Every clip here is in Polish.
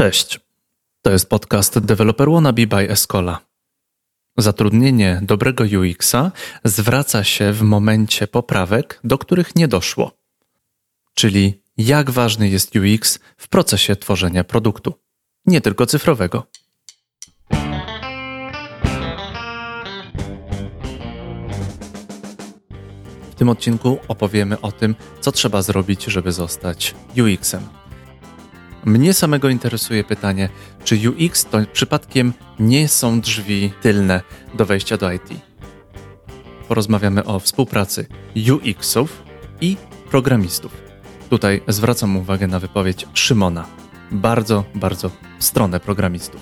Cześć. To jest podcast Developer Wannabe by Escola. Zatrudnienie dobrego UX-a zwraca się w momencie poprawek, do których nie doszło. Czyli jak ważny jest UX w procesie tworzenia produktu, nie tylko cyfrowego. W tym odcinku opowiemy o tym, co trzeba zrobić, żeby zostać UX-em. Mnie samego interesuje pytanie, czy UX to przypadkiem nie są drzwi tylne do wejścia do IT. Porozmawiamy o współpracy UX-ów i programistów. Tutaj zwracam uwagę na wypowiedź Szymona. Bardzo, bardzo w stronę programistów.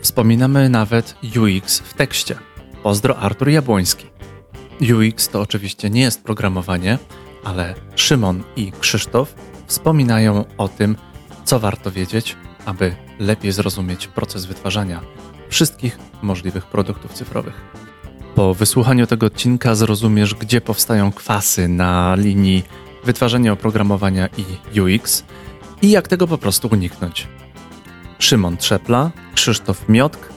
Wspominamy nawet UX w tekście. Pozdro Artur Jabłoński. UX to oczywiście nie jest programowanie, ale Szymon i Krzysztof wspominają o tym, co warto wiedzieć, aby lepiej zrozumieć proces wytwarzania wszystkich możliwych produktów cyfrowych. Po wysłuchaniu tego odcinka zrozumiesz, gdzie powstają kwasy na linii wytwarzania oprogramowania i UX i jak tego po prostu uniknąć. Szymon Trzepla, Krzysztof Miotk,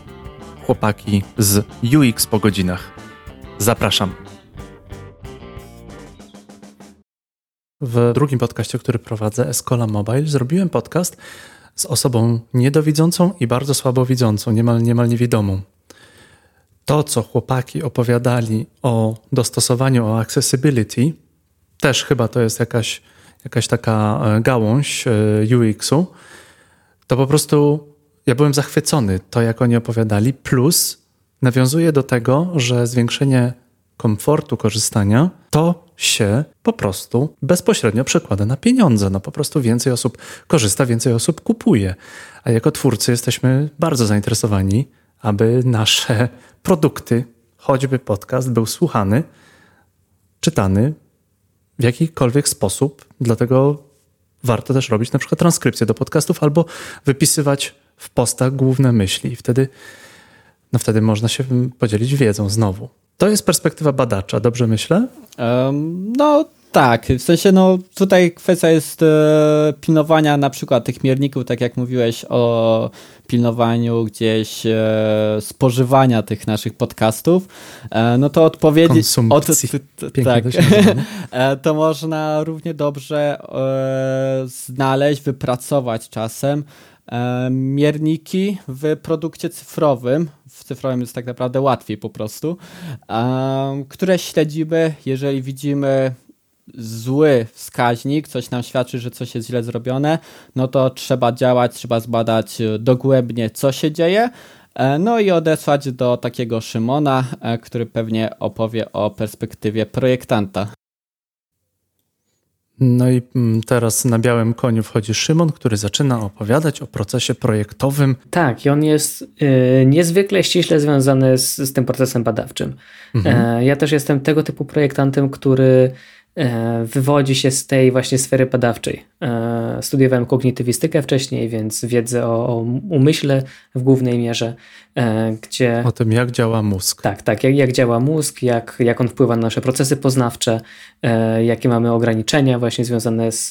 chłopaki z UX po godzinach. Zapraszam. W drugim podcaście, który prowadzę, Escola Mobile, zrobiłem podcast z osobą niedowidzącą i bardzo słabowidzącą, niemal, niemal niewidomą. To, co chłopaki opowiadali o dostosowaniu, o accessibility, też chyba to jest jakaś, jakaś taka e, gałąź e, UX-u, to po prostu ja byłem zachwycony to, jak oni opowiadali, plus nawiązuje do tego, że zwiększenie komfortu korzystania, to się po prostu bezpośrednio przekłada na pieniądze. No po prostu więcej osób korzysta, więcej osób kupuje. A jako twórcy jesteśmy bardzo zainteresowani, aby nasze produkty, choćby podcast, był słuchany, czytany w jakikolwiek sposób. Dlatego warto też robić na przykład transkrypcję do podcastów albo wypisywać w postach główne myśli. I wtedy, no wtedy można się podzielić wiedzą znowu. To jest perspektywa badacza, dobrze myślę? Um, no tak, w sensie no tutaj kwestia jest e, pilnowania na przykład tych mierników, tak jak mówiłeś o pilnowaniu gdzieś e, spożywania tych naszych podcastów, e, no to odpowiedzi... Od, tak, to, e, to można równie dobrze e, znaleźć, wypracować czasem mierniki w produkcie cyfrowym, w cyfrowym jest tak naprawdę łatwiej po prostu, które śledzimy, jeżeli widzimy zły wskaźnik, coś nam świadczy, że coś jest źle zrobione, no to trzeba działać, trzeba zbadać e, dogłębnie, co się dzieje, e, no i odesłać do takiego Szymona, e, który pewnie opowie o perspektywie projektanta. No i mm, teraz na białym koniu wchodzi Szymon, który zaczyna opowiadać o procesie projektowym. Tak, i on jest y, niezwykle ściśle związany z, z tym procesem badawczym. Mhm. E, ja też jestem tego typu projektantem, który wywodzi się z tej właśnie sfery badawczej. E, studiowałem kognitywistykę wcześniej, więc wiedzę o, o umyśle w głównej mierze, e, gdzie... O tym, jak działa mózg. Tak, tak, jak, jak działa mózg, jak, jak on wpływa na nasze procesy poznawcze, jakie mamy ograniczenia właśnie związane z,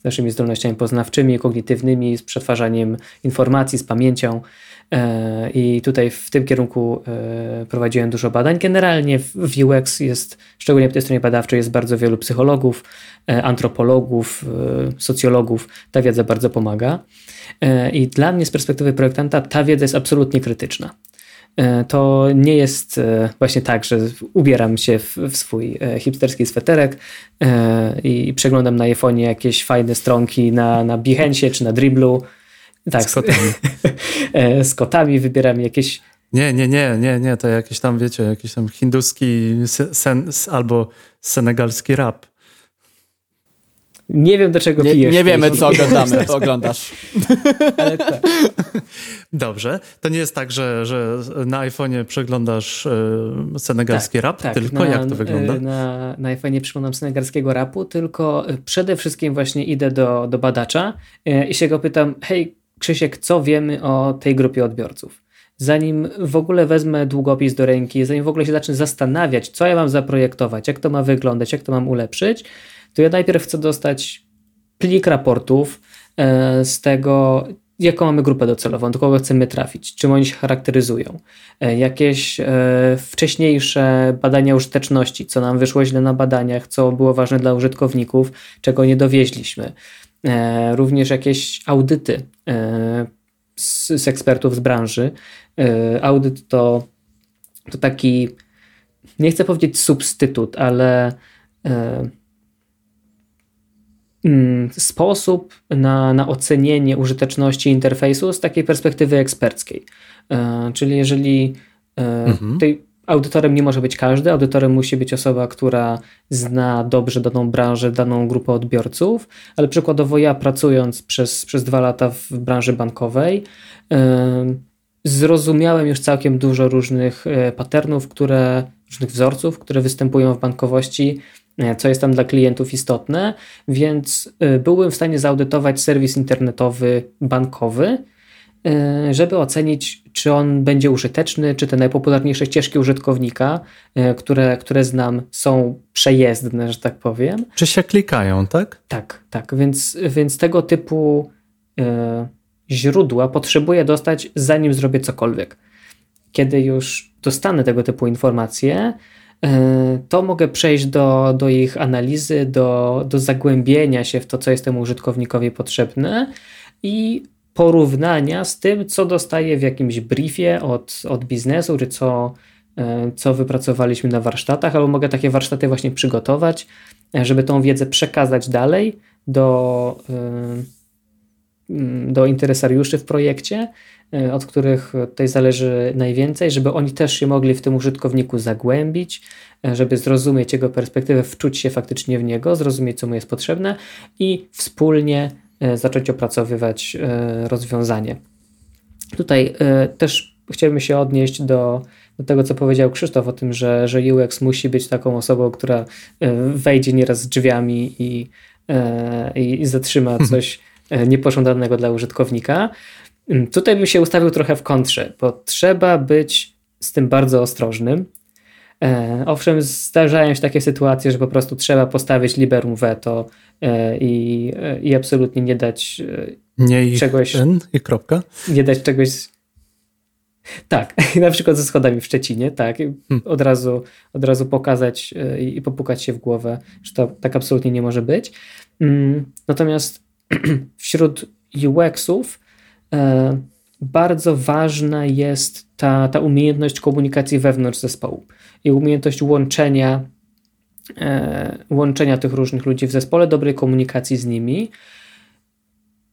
z naszymi zdolnościami poznawczymi, kognitywnymi, z przetwarzaniem informacji, z pamięcią. E, I tutaj w tym kierunku e, prowadziłem dużo badań. Generalnie w UX jest, szczególnie po tej stronie badawczej, jest bardzo wielu psychologów, e, antropologów, socjologów. Ta wiedza bardzo pomaga. I dla mnie z perspektywy projektanta ta wiedza jest absolutnie krytyczna. To nie jest właśnie tak, że ubieram się w, w swój hipsterski sweterek i przeglądam na iPhone'ie jakieś fajne stronki na, na Behance czy na Dribblu tak, z kotami. E, z kotami wybieram jakieś. Nie, nie, nie, nie, nie, to jakiś tam, wiecie, jakiś tam hinduski sen, albo senegalski rap. Nie wiem, do czego nie, pijesz. Nie wiemy, co oglądamy, co oglądasz. Ale tak. Dobrze. To nie jest tak, że, że na iPhone'ie przeglądasz y, senegalski tak, rap, tak. tylko na, jak to wygląda? Na, na iPhone'ie przeglądam senegalskiego rapu, tylko przede wszystkim właśnie idę do, do badacza i się go pytam, hej, Krzysiek, co wiemy o tej grupie odbiorców? Zanim w ogóle wezmę długopis do ręki, zanim w ogóle się zacznę zastanawiać, co ja mam zaprojektować, jak to ma wyglądać, jak to mam ulepszyć, to ja najpierw chcę dostać plik raportów e, z tego, jaką mamy grupę docelową, do kogo chcemy trafić, czym oni się charakteryzują, e, jakieś e, wcześniejsze badania użyteczności, co nam wyszło źle na badaniach, co było ważne dla użytkowników, czego nie dowieźliśmy. E, również jakieś audyty z, z ekspertów z branży. Audyt to, to taki, nie chcę powiedzieć substytut, ale Mm, sposób na, na ocenienie użyteczności interfejsu z takiej perspektywy eksperckiej. E, czyli jeżeli e, mhm. tutaj audytorem nie może być każdy, audytorem musi być osoba, która zna dobrze daną branżę, daną grupę odbiorców, ale przykładowo ja pracując przez, przez dwa lata w branży bankowej, e, zrozumiałem już całkiem dużo różnych patternów, które, różnych wzorców, które występują w bankowości E, co jest tam dla klientów istotne, więc e, byłem w stanie zaudytować serwis internetowy bankowy, e, żeby ocenić, czy on będzie użyteczny, czy te najpopularniejsze ścieżki użytkownika, które, które znam, są przejezdne, że tak powiem. Czy się klikają, tak? Tak, tak. Więc, więc tego typu źródła potrzebuję dostać, zanim zrobię cokolwiek. Kiedy już dostanę tego typu informacje, E, to mogę przejść do, do ich analizy, do, do zagłębienia się w to, co jest temu użytkownikowi potrzebne i porównania z tym, co dostaję w jakimś briefie od, od biznesu, czy co, e, co wypracowaliśmy na warsztatach, albo mogę takie warsztaty właśnie przygotować, e, żeby tą wiedzę przekazać dalej do, do interesariuszy w projekcie, E, od których tutaj zależy najwięcej, żeby oni też się mogli w tym użytkowniku zagłębić, e, żeby zrozumieć jego perspektywę, wczuć się faktycznie w niego, zrozumieć, co mu jest potrzebne i wspólnie e, zacząć opracowywać rozwiązanie. Tutaj też chciałbym się odnieść do, do tego, co powiedział Krzysztof o tym, że, że UX musi być taką osobą, która wejdzie nieraz z drzwiami i, i, i zatrzyma mhm. coś niepożądanego dla użytkownika. Tutaj bym się ustawił trochę w kontrze, bo trzeba być z tym bardzo ostrożnym. E, owszem, zdarzają się takie sytuacje, że po prostu trzeba postawić liberum veto e, i, i absolutnie nie dać e, nie czegoś. Ten i kropka. Nie dać czegoś. Tak, na przykład ze schodami w Szczecinie, tak. Hmm. Od, razu, od razu pokazać e, i popukać się w głowę, że to tak absolutnie nie może być. Mm, natomiast wśród UX-ów bardzo ważna jest ta, ta umiejętność komunikacji wewnątrz zespołu i umiejętność łączenia, e, łączenia tych różnych ludzi w zespole, dobrej komunikacji z nimi.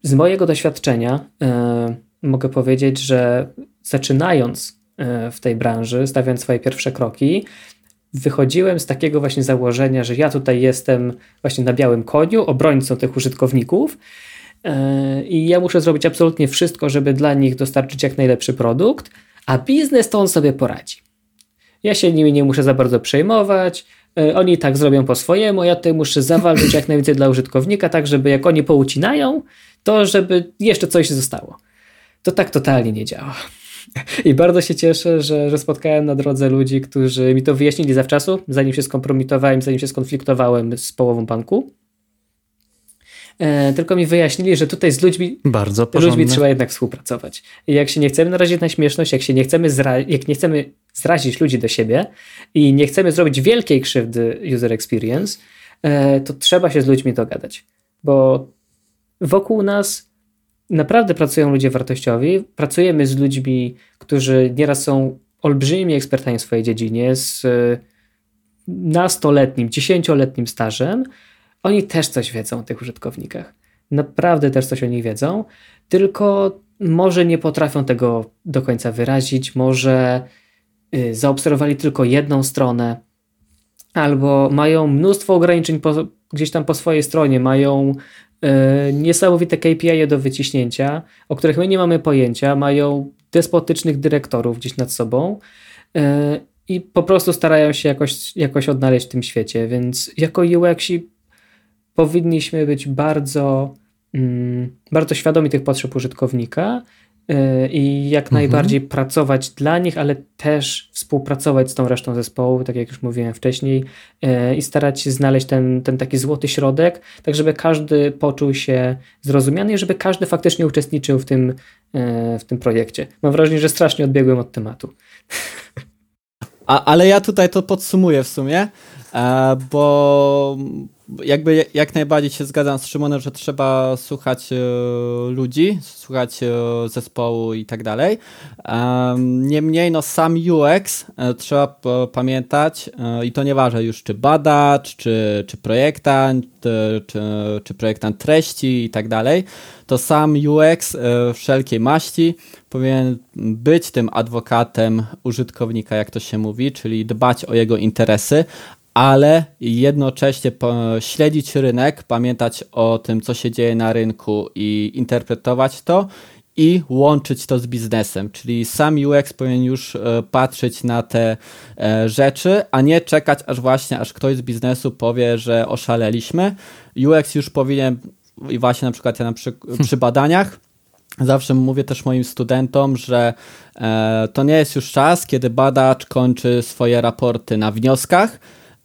Z mojego doświadczenia e, mogę powiedzieć, że zaczynając w tej branży, stawiając swoje pierwsze kroki, wychodziłem z takiego właśnie założenia, że ja tutaj jestem właśnie na białym koniu, obrońcą tych użytkowników E, i ja muszę zrobić absolutnie wszystko, żeby dla nich dostarczyć jak najlepszy produkt, a biznes to on sobie poradzi. Ja się nimi nie muszę za bardzo przejmować, e, oni tak zrobią po swojemu, ja tutaj muszę zawalczyć jak najwięcej dla użytkownika, tak żeby jak oni poucinają, to żeby jeszcze coś zostało. To tak totalnie nie działa. I bardzo się cieszę, że, że spotkałem na drodze ludzi, którzy mi to wyjaśnili zawczasu, zanim się skompromitowałem, zanim się skonfliktowałem z połową banku. E, tylko mi wyjaśnili, że tutaj z ludźmi, Bardzo ludźmi trzeba jednak współpracować. I jak się nie chcemy narazić na śmieszność, jak się nie chcemy, zra- jak nie chcemy zrazić ludzi do siebie i nie chcemy zrobić wielkiej krzywdy user experience, e, to trzeba się z ludźmi dogadać. Bo wokół nas naprawdę pracują ludzie wartościowi, pracujemy z ludźmi, którzy nieraz są olbrzymimi ekspertami w swojej dziedzinie, z e, nastoletnim, dziesięcioletnim stażem, oni też coś wiedzą o tych użytkownikach. Naprawdę też coś o nich wiedzą, tylko może nie potrafią tego do końca wyrazić, może y, zaobserwowali tylko jedną stronę, albo mają mnóstwo ograniczeń po, gdzieś tam po swojej stronie, mają y, niesamowite KPI do wyciśnięcia, o których my nie mamy pojęcia, mają despotycznych dyrektorów gdzieś nad sobą y, i po prostu starają się jakoś, jakoś odnaleźć w tym świecie, więc jako UXi powinniśmy być bardzo, mm, bardzo świadomi tych potrzeb użytkownika y, i jak mhm. najbardziej pracować dla nich, ale też współpracować z tą resztą zespołu, tak jak już mówiłem wcześniej, y, i starać się znaleźć ten, ten taki złoty środek, tak żeby każdy poczuł się zrozumiany i żeby każdy faktycznie uczestniczył w tym, w tym projekcie. Mam wrażenie, że strasznie odbiegłem od tematu. A, ale ja tutaj to podsumuję w sumie, e, bo jakby jak najbardziej się zgadzam z Szymonem, że trzeba słuchać e, ludzi, słuchać e, zespołu i tak dalej. Niemniej no sam UX trzeba pamiętać i to nieważne już czy badacz, czy, czy projektant, czy, czy projektant treści i tak dalej, to sam UX wszelkiej maści powinien być tym adwokatem użytkownika, jak to się mówi, czyli dbać o jego interesy, ale jednocześnie śledzić rynek, pamiętać o tym, co się dzieje na rynku i interpretować to i łączyć to z biznesem, czyli sam UX powinien już e, patrzeć na te e, rzeczy, a nie czekać aż właśnie, aż ktoś z biznesu powie, że oszaleliśmy. UX już powinien, i właśnie na przykład ja na przy, przy badaniach, Zawsze mówię też moim studentom, że e, to nie jest już czas, kiedy badacz kończy swoje raporty na wnioskach.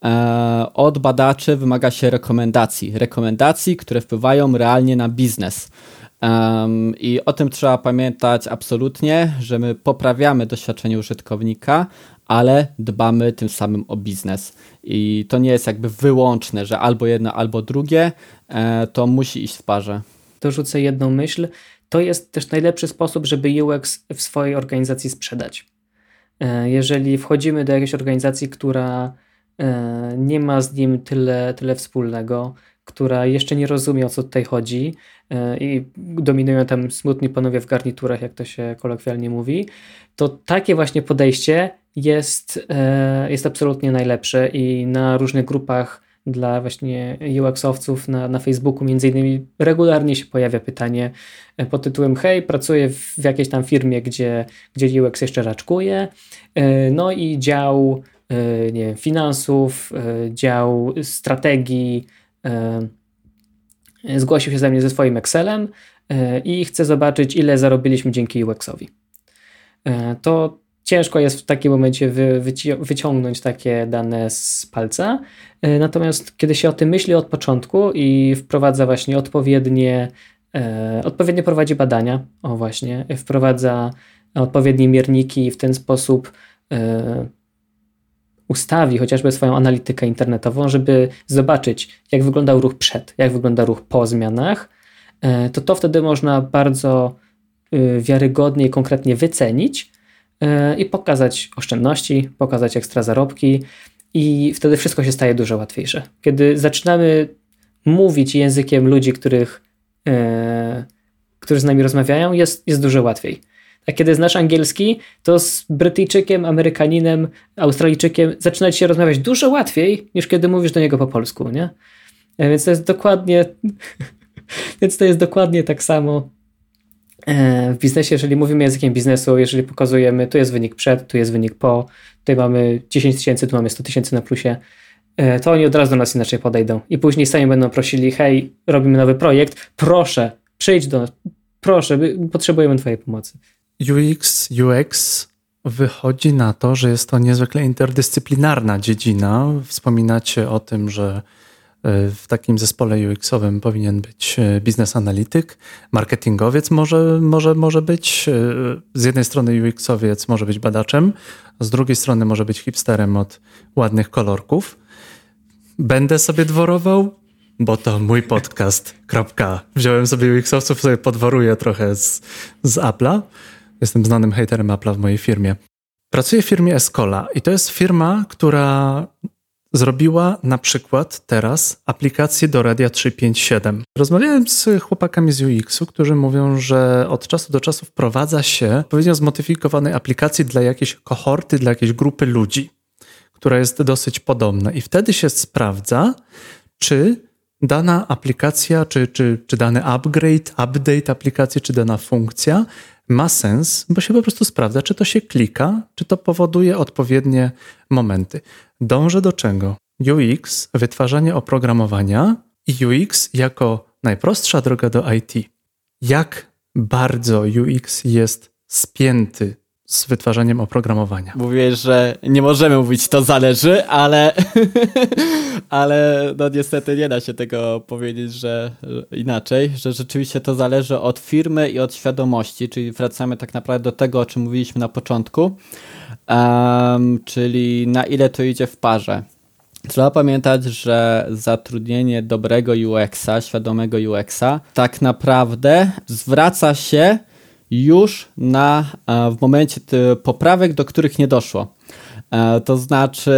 E, od badaczy wymaga się rekomendacji. Rekomendacji, które wpływają realnie na biznes. I o tym trzeba pamiętać absolutnie, że my poprawiamy doświadczenie użytkownika, ale dbamy tym samym o biznes. I to nie jest jakby wyłączne, że albo jedno, albo drugie, e, to musi iść w parze. Dorzucę jedną myśl to jest też najlepszy sposób, żeby UX w swojej organizacji sprzedać. E, jeżeli wchodzimy do jakiejś organizacji, która nie ma z nim tyle, tyle wspólnego, która jeszcze nie rozumie o co tutaj chodzi e, i dominują tam smutni panowie w garniturach, jak to się kolokwialnie mówi, to takie właśnie podejście jest, jest absolutnie najlepsze i na różnych grupach dla właśnie UX-owców na, na Facebooku między innymi regularnie się pojawia pytanie e, pod tytułem hej, pracuję w jakiejś tam firmie, gdzie, gdzie UX jeszcze raczkuje, e, no i dział e, nie wiem, finansów, dział strategii zgłosił się ze mnie ze swoim Excelem i chce zobaczyć, ile zarobiliśmy dzięki UX-owi. To ciężko jest w takim momencie wy, wyci- wyciągnąć takie dane z palca. E, natomiast kiedy się o tym myśli od początku i wprowadza właśnie odpowiednie, e, odpowiednio prowadzi badania, o właśnie, wprowadza odpowiednie mierniki i w ten sposób e, ustawi chociażby swoją analitykę internetową, żeby zobaczyć, jak wyglądał ruch przed, jak wygląda ruch po zmianach, e, to to wtedy można bardzo y, wiarygodnie i konkretnie wycenić, E, i pokazać oszczędności, pokazać ekstra zarobki i wtedy wszystko się staje dużo łatwiejsze. Kiedy zaczynamy mówić językiem ludzi, których, e, którzy z nami rozmawiają, jest, jest dużo łatwiej. A kiedy znasz angielski, to z Brytyjczykiem, Amerykaninem, Australijczykiem zaczynać się rozmawiać dużo łatwiej, niż kiedy mówisz do niego po polsku, nie? E, więc to jest dokładnie, więc to jest dokładnie tak samo E, w biznesie, jeżeli mówimy językiem biznesu, jeżeli pokazujemy, tu jest wynik przed, tu jest wynik po, tutaj mamy 10 tysięcy, tu mamy 100 tysięcy na plusie, e, to oni od razu do nas inaczej podejdą. I później sami będą prosili, hej, robimy nowy projekt, proszę, przyjdź do nas, proszę, potrzebujemy Twojej pomocy. UX, UX wychodzi na to, że jest to niezwykle interdyscyplinarna dziedzina. Wspominacie o tym, że w takim zespole UX-owym powinien być e, biznes analityk, marketingowiec może, może, może być, e, z jednej strony UX-owiec może być badaczem, z drugiej strony może być hipsterem od ładnych kolorków. Będę sobie dworował, bo to mój podcast. Kropka. Wziąłem sobie UX-owców, sobie podworuję trochę z, z Apple'a. Jestem znanym haterem Apple'a w mojej firmie. Pracuję w firmie Escola i to jest firma, która zrobiła na przykład teraz aplikację do Radia 357. Rozmawiałem z chłopakami z UX-u, którzy mówią, że od czasu do czasu wprowadza się odpowiednio zmodyfikowanej aplikacji dla jakiejś kohorty, dla jakiejś grupy ludzi, która jest dosyć podobna. I wtedy się sprawdza, czy dana aplikacja, czy, czy, czy dany upgrade, update aplikacji, czy dana funkcja ma sens, bo się po prostu sprawdza, czy to się klika, czy to powoduje odpowiednie momenty. Dążę do czego? UX, wytwarzanie oprogramowania i UX jako najprostsza droga do IT. Jak bardzo UX jest spięty z wytwarzaniem oprogramowania. Mówię, że nie możemy mówić to zależy, ale, ale no niestety nie da się tego powiedzieć, że inaczej, że rzeczywiście to zależy od firmy i od świadomości, czyli wracamy tak naprawdę do tego, o czym mówiliśmy na początku, um, czyli na ile to idzie w parze. Trzeba pamiętać, że zatrudnienie dobrego UX-a, świadomego UX-a, tak naprawdę zwraca się już na, e, w momencie poprawek, do których nie doszło. E, to znaczy.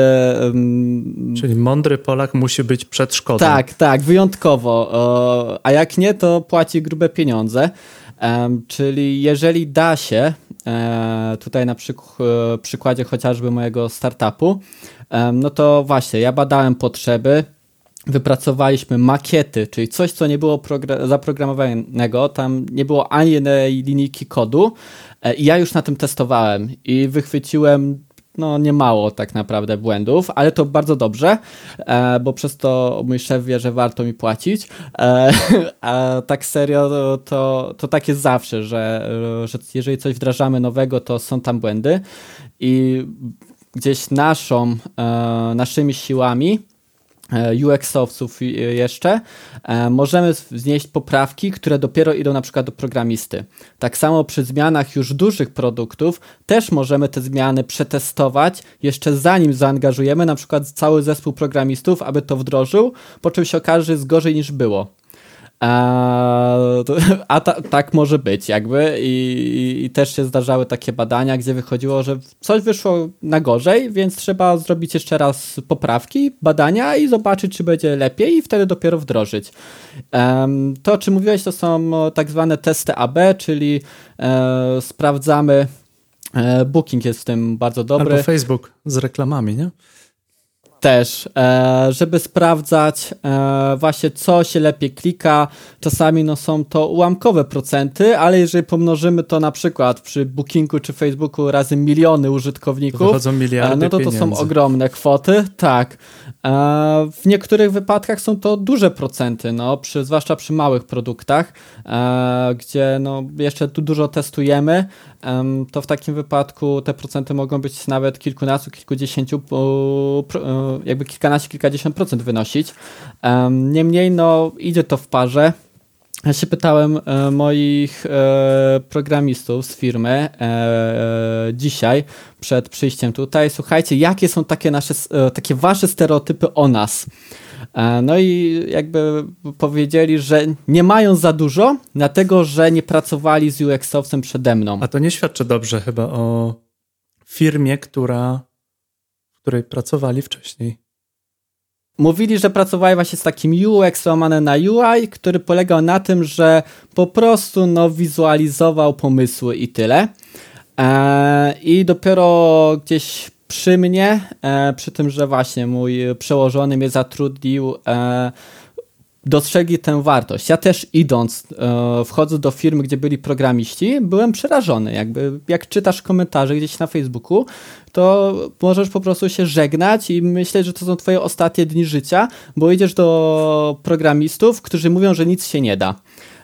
Czyli mądry Polak musi być przed szkodą. Tak, tak, wyjątkowo. A jak nie, to płaci grube pieniądze. Czyli jeżeli da się, e, tutaj na przykładzie chociażby mojego startupu, no to właśnie, ja badałem potrzeby, wypracowaliśmy makiety, czyli coś, co nie było zaprogramowanego, tam nie było ani jednej linijki kodu e, i ja już na tym testowałem i wychwyciłem no niemało tak naprawdę błędów, ale to bardzo dobrze, e, bo przez to mój szef wie, że warto mi płacić. E, a tak serio to, to, tak jest zawsze, że, że jeżeli coś wdrażamy nowego, to są tam błędy i gdzieś naszą, naszymi siłami UX-owców jeszcze, e, możemy znieść poprawki, które dopiero idą na przykład do programisty. Tak samo przy zmianach już dużych produktów też możemy te zmiany przetestować jeszcze zanim zaangażujemy na przykład cały zespół programistów, aby to wdrożył, po czym się okaże, że jest gorzej niż było. A, a ta, tak może być, jakby. I, I, też się zdarzały takie badania, gdzie wychodziło, że coś wyszło na gorzej, więc trzeba zrobić jeszcze raz poprawki, badania i zobaczyć, czy będzie lepiej, i wtedy dopiero wdrożyć. Um, to, o czym mówiłeś, to są tak zwane testy AB, czyli e, sprawdzamy. E, Booking jest w tym bardzo dobry. Albo Facebook z reklamami, nie? Też, e, żeby sprawdzać e, właśnie co się lepiej klika. Czasami no, są to ułamkowe procenty, ale jeżeli pomnożymy to na przykład przy Bookingu czy Facebooku razy miliony użytkowników, to e, no to to są ogromne kwoty. Tak. W niektórych wypadkach są to duże procenty, no, przy, zwłaszcza przy małych produktach, gdzie no, jeszcze tu dużo testujemy, to w takim wypadku te procenty mogą być nawet kilkunastu, kilkudziesięciu jakby kilkanaście, kilkadziesiąt procent wynosić. Niemniej no, idzie to w parze. Ja się pytałem e, moich e, programistów z firmy e, dzisiaj, przed przyjściem tutaj, słuchajcie, jakie są takie nasze, takie wasze stereotypy o nas? No i jakby powiedzieli, że nie mają za dużo, dlatego że nie pracowali z UX-owcem przede mną. A to nie świadczy dobrze chyba o firmie, która której pracowali wcześniej. Mówili, że pracowali właśnie z takim UX łamane na UI, który polegał na tym, że po prostu no, wizualizował pomysły i tyle. Eee, I dopiero gdzieś przy mnie, e, przy tym, że właśnie mój przełożony mnie zatrudnił, e, dostrzegli tę wartość. Ja też idąc, e, wchodząc do firmy, gdzie byli programiści, byłem przerażony. Jakby, jak czytasz komentarze gdzieś na Facebooku, to możesz po prostu się żegnać i myśleć, że to są twoje ostatnie dni życia, bo idziesz do programistów, którzy mówią, że nic się nie da.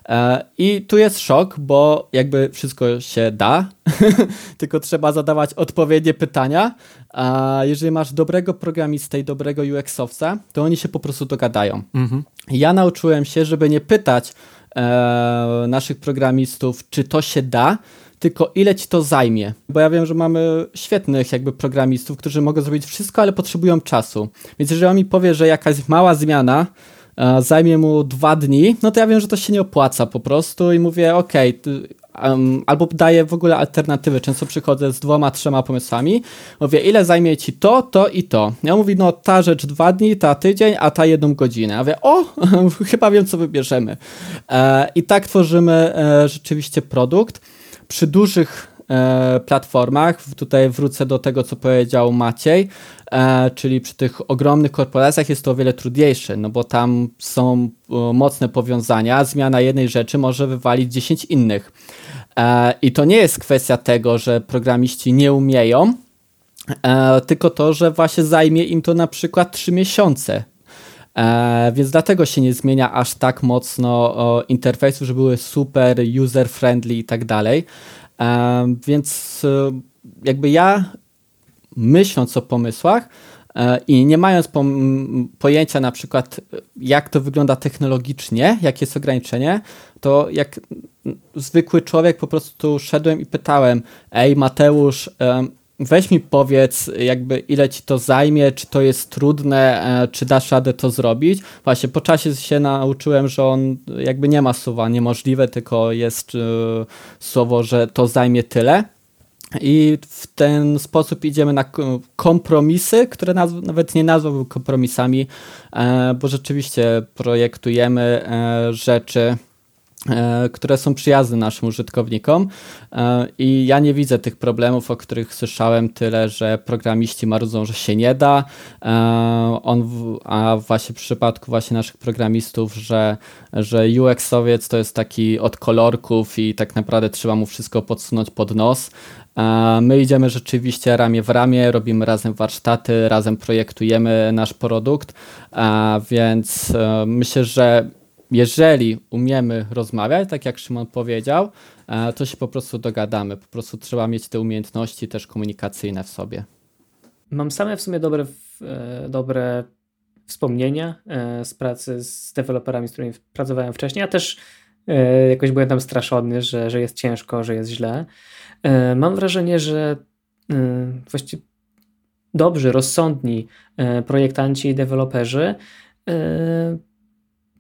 E, I tu jest szok, bo jakby wszystko się da, tylko trzeba zadawać odpowiednie pytania. A jeżeli masz dobrego programistę i dobrego UX-owca, to oni się po prostu dogadają. Mhm. Ja nauczyłem się, żeby nie pytać e, naszych programistów, czy to się da, tylko ile ci to zajmie. Bo ja wiem, że mamy świetnych jakby programistów, którzy mogą zrobić wszystko, ale potrzebują czasu. Więc jeżeli on mi powie, że jakaś mała zmiana zajmie mu dwa dni, no to ja wiem, że to się nie opłaca po prostu i mówię, ok, um, albo daję w ogóle alternatywy. Często przychodzę z dwoma, trzema pomysłami. Mówię, ile zajmie ci to, to i to. Ja mówię, no ta rzecz dwa dni, ta tydzień, a ta jedną godzinę. Ja mówię, o, chyba wiem, co wybierzemy. E, I tak tworzymy e, rzeczywiście produkt. Przy dużych E, platformach. Tutaj wrócę do tego, co powiedział Maciej, e, czyli przy tych ogromnych korporacjach jest to o wiele trudniejsze, no bo tam są mocne powiązania. Zmiana jednej rzeczy może wywalić 10 innych. E, I to nie jest kwestia tego, że programiści nie umieją, tylko to, że właśnie zajmie im to na przykład 3 miesiące E, więc dlatego się nie zmienia aż tak mocno o, interfejsów, żeby były super user-friendly i tak dalej. Więc e, jakby ja myśląc o pomysłach, E, I nie mając po, pojęcia na przykład, jak to wygląda technologicznie, jakie jest ograniczenie, to jak zwykły człowiek po prostu szedłem i pytałem: Ej, Mateusz, weź mi powiedz, jakby ile ci to zajmie, czy to jest trudne, e, czy dasz radę to zrobić. Właśnie po czasie się nauczyłem, że on jakby nie ma słowa niemożliwe, tylko jest e, słowo, że to zajmie tyle. I w ten sposób idziemy na kompromisy, które nawet nie nazwałbym kompromisami, e, bo rzeczywiście projektujemy rzeczy, które są przyjazne naszym użytkownikom. I ja nie widzę tych problemów, o których słyszałem tyle, że programiści marudzą, że się nie da, on, a właśnie w przypadku właśnie naszych programistów, że, że UX-owiec to jest taki od kolorków i tak naprawdę trzeba mu wszystko podsunąć pod nos, My idziemy rzeczywiście ramię w ramię, robimy razem warsztaty, razem projektujemy nasz produkt, więc e, myślę, że jeżeli umiemy rozmawiać, tak jak Szymon powiedział, e, to się po prostu dogadamy. Po prostu trzeba mieć te umiejętności też komunikacyjne w sobie. Mam same w sumie dobre, e, dobre wspomnienia z pracy z deweloperami, z którymi pracowałem wcześniej. Ja też jakoś byłem tam straszony, że, że jest ciężko, że jest źle. E, mam wrażenie, że e, właściwie dobrzy, rozsądni e, projektanci i deweloperzy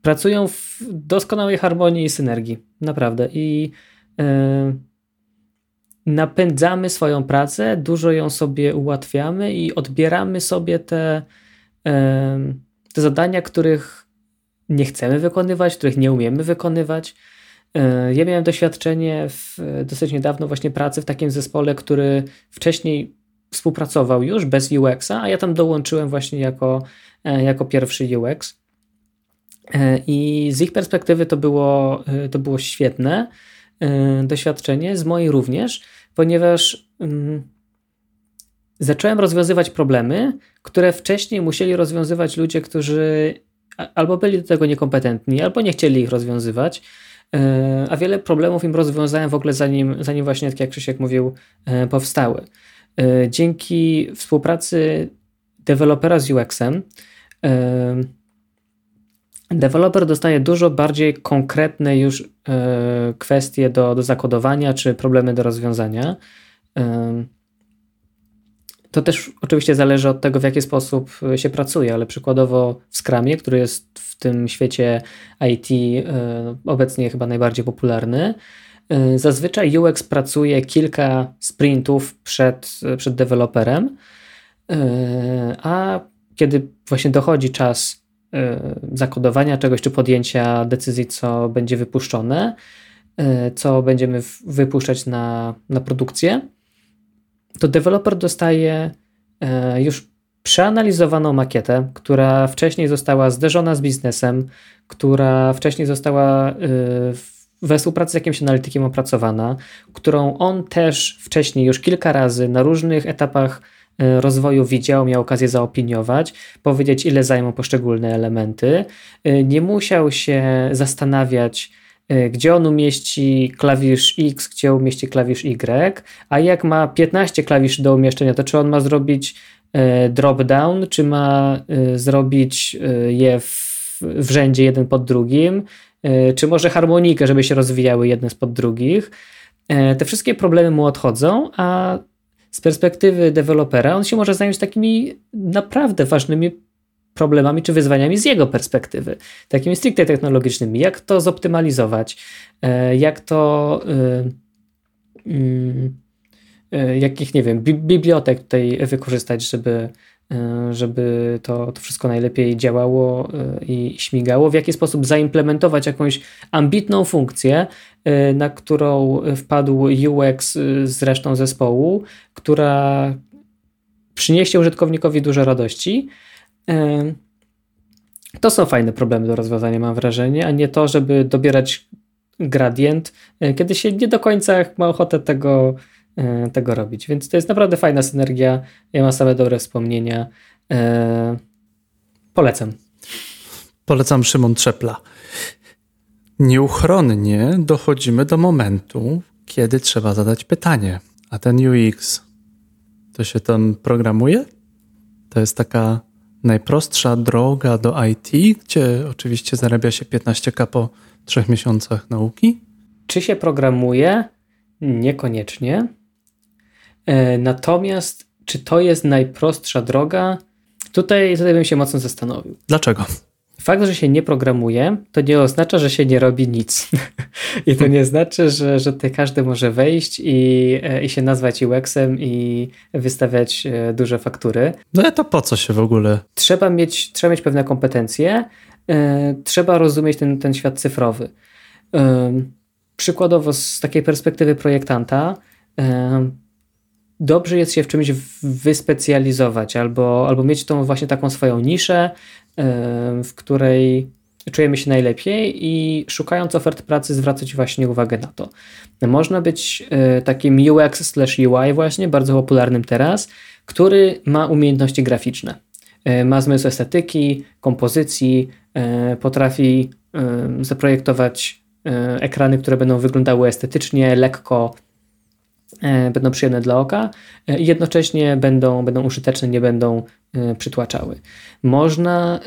pracują w doskonałej harmonii i synergii. Naprawdę. I napędzamy swoją pracę, dużo ją sobie ułatwiamy i odbieramy sobie te, te zadania, których nie chcemy wykonywać, których nie umiemy wykonywać. E, ja miałem doświadczenie w, dosyć niedawno właśnie pracy w takim zespole, który wcześniej współpracował już bez UX-a, a ja tam dołączyłem właśnie jako, e, jako pierwszy UX. E, I z ich perspektywy to było, to było świetne doświadczenie, z mojej również, ponieważ um, zacząłem rozwiązywać problemy, które wcześniej musieli rozwiązywać ludzie, którzy albo byli do tego niekompetentni, albo nie chcieli ich rozwiązywać. E, a wiele problemów im rozwiązałem w ogóle zanim, zanim właśnie, tak jak Krzysiek mówił, e, powstały. E, dzięki współpracy dewelopera z UX-em deweloper dostaje dużo bardziej konkretne już kwestie do, do zakodowania czy problemy do rozwiązania. To też oczywiście zależy od tego, w jaki sposób się pracuje, ale przykładowo w Scrumie, który jest w tym świecie IT e, obecnie chyba najbardziej popularny, e, zazwyczaj UX pracuje kilka sprintów przed, przed deweloperem, e, a kiedy właśnie dochodzi czas zakodowania czegoś czy podjęcia decyzji, co będzie wypuszczone, co będziemy wypuszczać na, na produkcję, to deweloper dostaje e, już przeanalizowaną makietę, która wcześniej została zderzona z biznesem, która wcześniej została we współpracy z jakimś analitykiem opracowana, którą on też wcześniej już kilka razy na różnych etapach rozwoju widział, miał okazję zaopiniować, powiedzieć, ile zajmą poszczególne elementy. Nie musiał się zastanawiać, Y, gdzie on umieści klawisz X, gdzie umieści klawisz Y, a jak ma 15 klawiszy do umieszczenia, to czy on ma zrobić drop down, czy ma zrobić je w, w rzędzie jeden pod drugim, czy może harmonikę, żeby się rozwijały jedne spod drugich. Te wszystkie problemy mu odchodzą, a z perspektywy dewelopera on się może zająć takimi naprawdę ważnymi problemami czy wyzwaniami z jego perspektywy, takimi stricte technologicznymi. Jak to zoptymalizować, e, jak to, e, mm, e, jakich, nie wiem, bibliotek tutaj wykorzystać, żeby, żeby to, to wszystko najlepiej działało i śmigało, w jaki sposób zaimplementować jakąś ambitną funkcję, na którą wpadł UX z resztą zespołu, która przyniesie użytkownikowi dużo radości, to są fajne problemy do rozwiązania, mam wrażenie, a nie to, żeby dobierać gradient, kiedy się nie do końca ma ochotę tego, tego robić. Więc to jest naprawdę fajna synergia. Ja mam same dobre wspomnienia. E, polecam. Polecam Szymon Trzepla. Nieuchronnie dochodzimy do momentu, kiedy trzeba zadać pytanie. A ten UX, to się tam programuje? To jest taka najprostsza droga do IT, gdzie oczywiście zarabia się 15k po trzech miesiącach nauki? Czy się programuje? Niekoniecznie. E, natomiast czy to jest najprostsza droga? Tutaj, tutaj bym się mocno zastanowił. Dlaczego? Fakt, że się nie programuje, to nie oznacza, że się nie robi nic. I to nie znaczy, że, że tutaj każdy może wejść i, e, i się nazwać UX-em i wystawiać e, duże faktury. No to po co się w ogóle? Trzeba mieć, trzeba mieć pewne kompetencje, trzeba rozumieć ten, ten świat cyfrowy. Przykładowo z takiej perspektywy projektanta, dobrze jest się w czymś wyspecjalizować albo, albo mieć tą właśnie taką swoją niszę, w której czujemy się najlepiej i szukając ofert pracy zwracać właśnie uwagę na to. Można być e, takim UX slash UI właśnie, bardzo popularnym teraz, który ma umiejętności graficzne. E, ma zmysł estetyki, kompozycji, e, potrafi zaprojektować ekrany, które będą wyglądały estetycznie, lekko, będą przyjemne dla oka i jednocześnie będą, będą użyteczne, nie będą przytłaczały. Można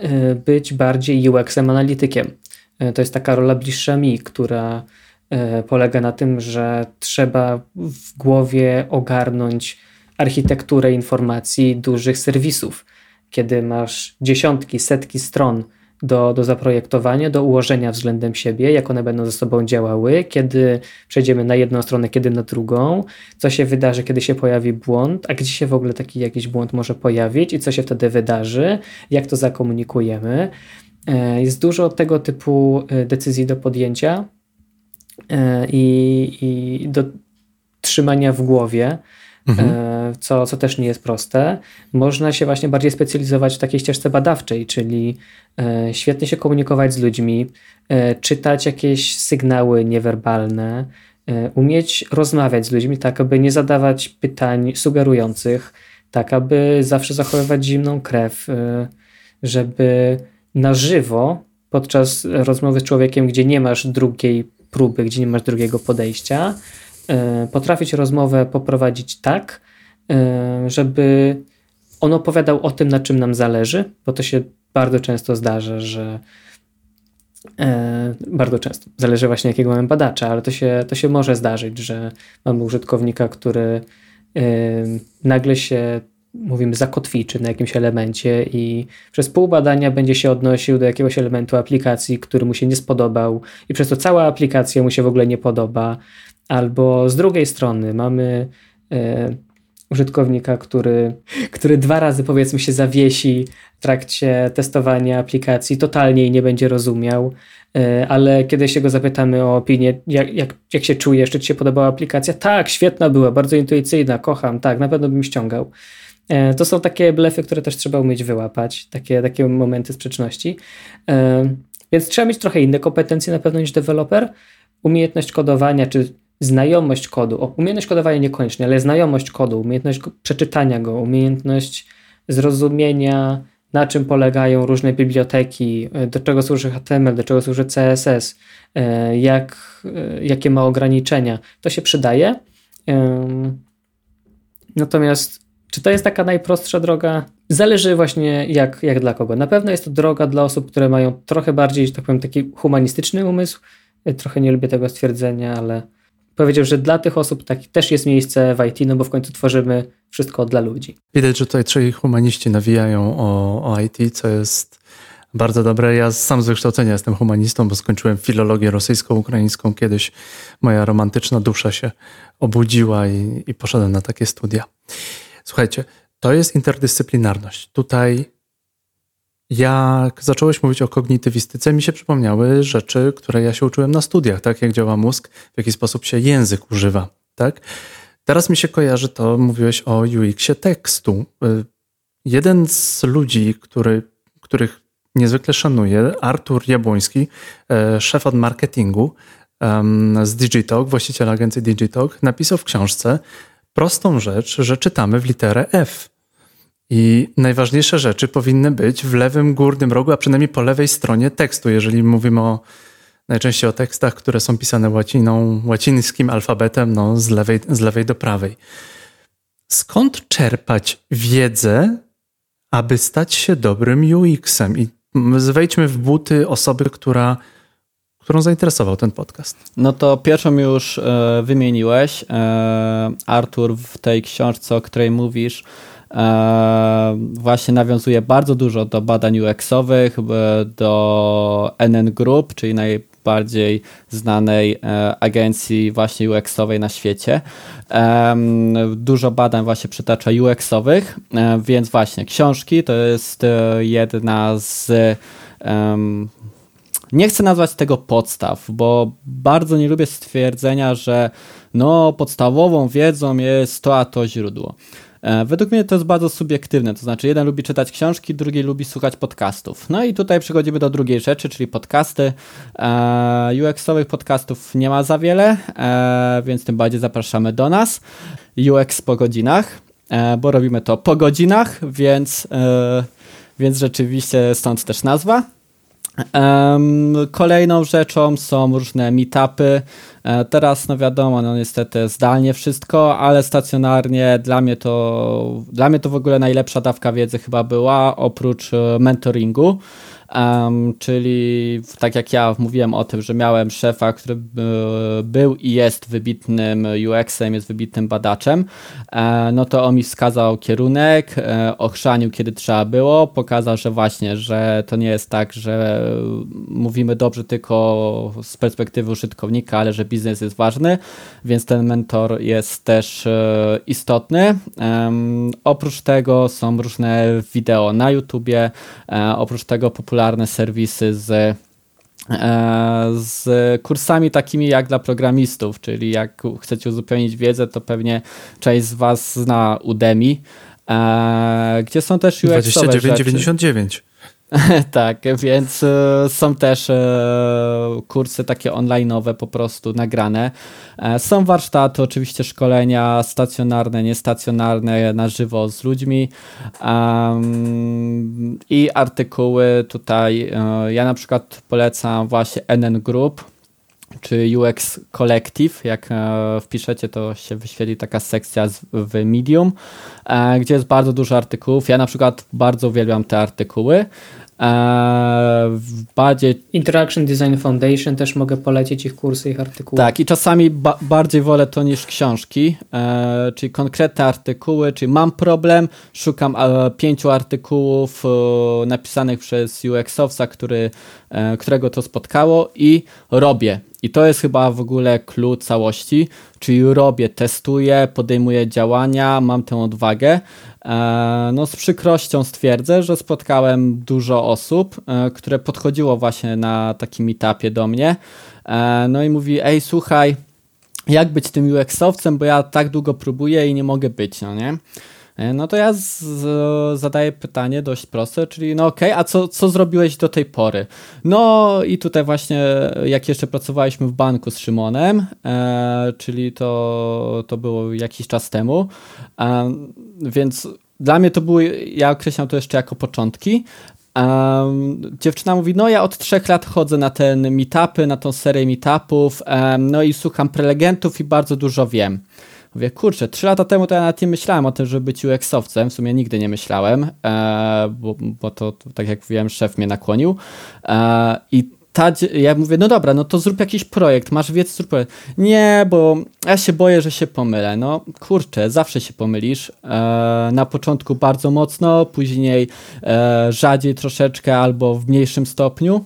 być bardziej UX-em analitykiem. To jest taka rola bliższa mi, która polega na tym, że trzeba w głowie ogarnąć architekturę informacji dużych serwisów. Kiedy masz dziesiątki, setki stron, do, do zaprojektowania, do ułożenia względem siebie, jak one będą ze sobą działały, kiedy przejdziemy na jedną stronę, kiedy na drugą, co się wydarzy, kiedy się pojawi błąd, a gdzie się w ogóle taki jakiś błąd może pojawić i co się wtedy wydarzy, jak to zakomunikujemy. E, jest dużo tego typu e, decyzji do podjęcia e, i, i do trzymania w głowie mhm. E, co, co też nie jest proste. Można się właśnie bardziej specjalizować w takiej ścieżce badawczej, czyli e, świetnie się komunikować z ludźmi, e, czytać jakieś sygnały niewerbalne, umieć rozmawiać z ludźmi, tak aby nie zadawać pytań sugerujących, tak aby zawsze zachowywać zimną krew, żeby na żywo podczas rozmowy z człowiekiem, gdzie nie masz drugiej próby, gdzie nie masz drugiego podejścia, potrafić rozmowę poprowadzić tak, e, żeby on opowiadał o tym, na czym nam zależy, bo to się bardzo często zdarza, że e, bardzo często, zależy właśnie jakiego mamy badacza, ale to się, to się może zdarzyć, że mamy użytkownika, który nagle się mówimy, zakotwiczy na jakimś elemencie i przez pół badania będzie się odnosił do jakiegoś elementu aplikacji, który mu się nie spodobał i przez to cała aplikacja mu się w ogóle nie podoba, Albo z drugiej strony mamy e, użytkownika, który, który dwa razy powiedzmy się zawiesi w trakcie testowania aplikacji, totalnie jej nie będzie rozumiał, e, ale kiedy się go zapytamy o opinię, jak, jak, jak się czujesz, czy ci się podobała aplikacja? Tak, świetna była, bardzo intuicyjna, kocham, tak, na pewno bym ściągał. E, to są takie blefy, które też trzeba umieć wyłapać, takie, takie momenty sprzeczności. Więc trzeba mieć trochę inne kompetencje na pewno niż deweloper. Umiejętność kodowania, czy znajomość kodu, umiejętność kodowania niekoniecznie, ale znajomość kodu, umiejętność przeczytania go, umiejętność zrozumienia, na czym polegają różne biblioteki, e, do czego służy HTML, do czego służy CSS, e, jak, e, jakie ma ograniczenia, to się przydaje. Natomiast czy to jest taka najprostsza droga? Zależy właśnie jak, jak dla kogo. Na pewno jest to droga dla osób, które mają trochę bardziej, że tak powiem, taki humanistyczny umysł. Trochę nie lubię tego stwierdzenia, ale powiedział, że dla tych osób tak, też jest miejsce w IT, no bo w końcu tworzymy wszystko dla ludzi. Widać, że tutaj trzej humaniści nawijają o, o IT, co jest bardzo dobre. Ja sam z wykształcenia jestem humanistą, bo skończyłem filologię rosyjsko-ukraińską. Kiedyś moja romantyczna dusza się obudziła i, i poszedłem na takie studia. Słuchajcie, to jest interdyscyplinarność. Tutaj jak zacząłeś mówić o kognitywistyce, mi się przypomniały rzeczy, które ja się uczyłem na studiach, tak? Jak działa mózg, w jaki sposób się język używa, tak? Teraz mi się kojarzy to, mówiłeś o UX-ie tekstu. Y, jeden z ludzi, który, których niezwykle szanuję, Artur Jabłoński, e, szef od marketingu z Digitalk, właściciel agencji Digitalk, napisał w książce prostą rzecz, że czytamy w literę F. I najważniejsze rzeczy powinny być w lewym górnym rogu, a przynajmniej po lewej stronie tekstu, jeżeli mówimy o najczęściej o tekstach, które są pisane łaciną, łacińskim alfabetem, no, z, lewej, z lewej do prawej. Skąd czerpać wiedzę, aby stać się dobrym UX-em? I wejdźmy w buty osoby, która, którą zainteresował ten podcast. No to pierwszą już e, wymieniłeś. E, Artur w tej książce, o której mówisz, właśnie nawiązuje bardzo dużo do badań UX-owych, e, do NN Group, czyli naj, bardziej znanej e, agencji właśnie UX-owej na świecie. Dużo badań właśnie przytacza UX-owych, e, więc właśnie książki to jest jedna z nie chcę nazwać tego podstaw, bo bardzo nie lubię stwierdzenia, że no podstawową wiedzą jest to a to źródło. E, według mnie to jest bardzo subiektywne, to znaczy jeden lubi czytać książki, drugi lubi słuchać podcastów. No i tutaj przechodzimy do drugiej rzeczy, czyli podcasty. E, UX-owych podcastów nie ma za wiele, e, więc tym bardziej zapraszamy do nas. UX po godzinach, bo robimy to po godzinach, więc, więc rzeczywiście stąd też nazwa. Kolejną rzeczą są różne meetupy. E, teraz, no wiadomo, no niestety zdalnie wszystko, ale stacjonarnie dla mnie to, dla mnie to w ogóle najlepsza dawka wiedzy chyba była, oprócz e, mentoringu. Um, czyli tak jak ja mówiłem o tym, że miałem szefa, który był i jest wybitnym UX-em, jest wybitnym badaczem, e, no to on mi wskazał kierunek, e, ochrzanił kiedy trzeba było, pokazał, że właśnie, że to nie jest tak, że mówimy dobrze tylko z perspektywy użytkownika, ale że biznes jest ważny, więc ten mentor jest też e, istotny. Oprócz tego są różne wideo na YouTubie, oprócz tego popularne popularne serwisy z e, z kursami takimi jak dla programistów, czyli jak chcecie uzupełnić wiedzę, to pewnie część z Was zna Udemy, e, gdzie są też UX-owe 29,99. tak, więc e, są też e, kursy takie online'owe po prostu nagrane. E, są warsztaty, oczywiście szkolenia stacjonarne, niestacjonarne, na żywo z ludźmi i artykuły tutaj. Ja na przykład polecam właśnie NN Group, czy UX Collective, jak wpiszecie, to się wyświetli taka sekcja w Medium, gdzie jest bardzo dużo artykułów. Ja na przykład bardzo uwielbiam te artykuły. W bardziej... Interaction Design Foundation też mogę polecić ich kursy, ich artykuły. Tak, i czasami ba bardziej wolę to niż książki, e, czyli konkretne artykuły, czyli mam problem, szukam e, pięciu artykułów e, napisanych przez UX-owca, który, e, którego to spotkało i robię. I to jest chyba w ogóle klucz całości, czyli robię, testuję, podejmuję działania, mam tę odwagę. E, no z przykrością stwierdzę, że spotkałem dużo osób, e, które podchodziło właśnie na takim etapie do mnie. E, no i mówi, ej słuchaj, jak być tym UX-owcem, bo ja tak długo próbuję i nie mogę być, no nie? E, no to ja z, zadaję pytanie dość proste, czyli no okej, okay, a co, co zrobiłeś do tej pory? No i tutaj właśnie jak jeszcze pracowaliśmy w banku z Szymonem, e, czyli to, to było jakiś czas temu, e, więc dla mnie to były, ja określam to jeszcze jako początki, Um, dziewczyna mówi, no ja od trzech lat chodzę na ten meetupy, na tą serię meetupów, um, no i słucham prelegentów i bardzo dużo wiem. Mówię, kurczę, trzy lata temu to ja nawet nie myślałem o tym, żeby być UX-owcem, w sumie nigdy nie myślałem, e, bo, bo to, tak jak mówiłem, szef mnie nakłonił e, i ta, ja mówię, no dobra, no to zrób jakiś projekt, masz wiedzę, zrób projekt. Nie, bo ja się boję, że się pomylę. No kurczę, zawsze się pomylisz. E, na początku bardzo mocno, później e, rzadziej troszeczkę albo w mniejszym stopniu.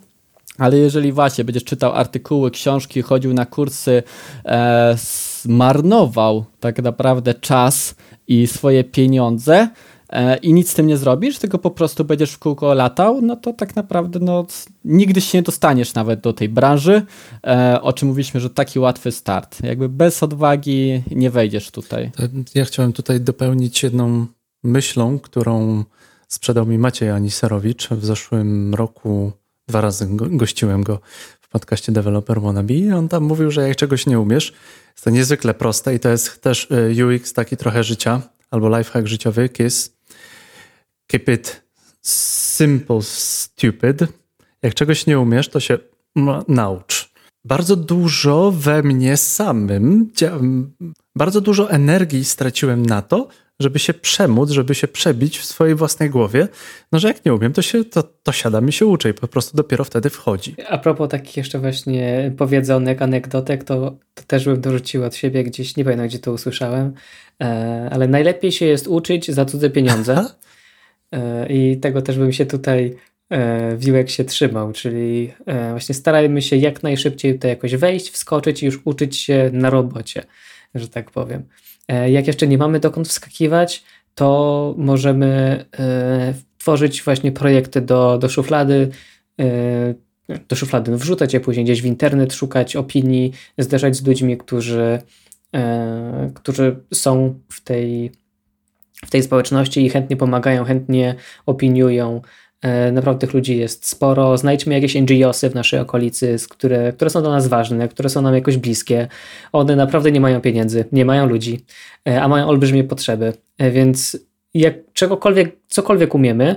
Ale jeżeli właśnie będziesz czytał artykuły, książki, chodził na kursy, e, zmarnował tak naprawdę czas i swoje pieniądze e, i nic z tym nie zrobisz, tylko po prostu będziesz w kółko latał, no to tak naprawdę no, nigdy się nie dostaniesz nawet do tej branży, e, o czym mówiliśmy, że taki łatwy start. Jakby bez odwagi nie wejdziesz tutaj. Ja chciałem tutaj dopełnić jedną myślą, którą sprzedał mi Maciej Aniserowicz w zeszłym roku. Dwa razy gościłem go podcaście Developer Wannabe i on tam mówił, że jak czegoś nie umiesz, jest to niezwykle proste i to jest też y, UX taki trochę życia, albo lifehack życiowy, KISS. keep it simple, stupid. Jak czegoś nie umiesz, to się naucz. Bardzo dużo we mnie samym, bardzo dużo energii straciłem na to, żeby się przemóc, żeby się przebić w swojej własnej głowie, no że jak nie umiem, to, się, to, to siada mi się uczy i po prostu dopiero wtedy wchodzi. A propos takich jeszcze właśnie powiedzonek, anegdotek, to, to też bym dorzucił od siebie gdzieś, nie pamiętam gdzie to usłyszałem, e, ale najlepiej się jest uczyć za cudze pieniądze e, i tego też bym się tutaj e, Wiłek się trzymał, czyli właśnie starajmy się jak najszybciej tutaj jakoś wejść, wskoczyć i już uczyć się na robocie, że tak powiem. E, jak jeszcze nie mamy dokąd wskakiwać, to możemy e, tworzyć właśnie projekty do, do szuflady, e, do szuflady wrzucać je później gdzieś w internet, szukać opinii, zderzać z ludźmi, którzy, którzy są w tej, w tej społeczności i chętnie pomagają, chętnie opiniują, naprawdę tych ludzi jest sporo. Znajdźmy jakieś NGOsy w naszej okolicy, które, które są do nas ważne, które są nam jakoś bliskie. One naprawdę nie mają pieniędzy, nie mają ludzi, e, a mają olbrzymie potrzeby. E, więc jak czegokolwiek, cokolwiek umiemy,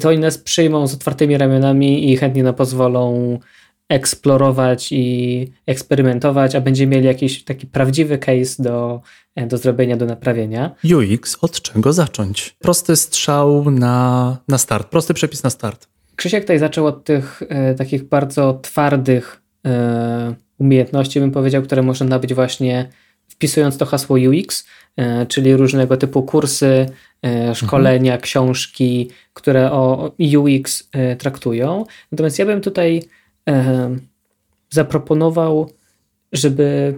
to oni nas przyjmą z otwartymi ramionami i chętnie nam pozwolą eksplorować i eksperymentować, a będziemy mieli jakiś taki prawdziwy case do, do zrobienia, do naprawienia. UX, od czego zacząć? Prosty strzał na, na start, prosty przepis na start. Krzysiek tutaj zaczął od tych e, takich bardzo twardych e, umiejętności, bym powiedział, które można nabyć właśnie wpisując to hasło UX, e, czyli różnego typu kursy, e, szkolenia, mhm. książki, które o UX e, traktują. Natomiast ja bym tutaj zaproponował, żeby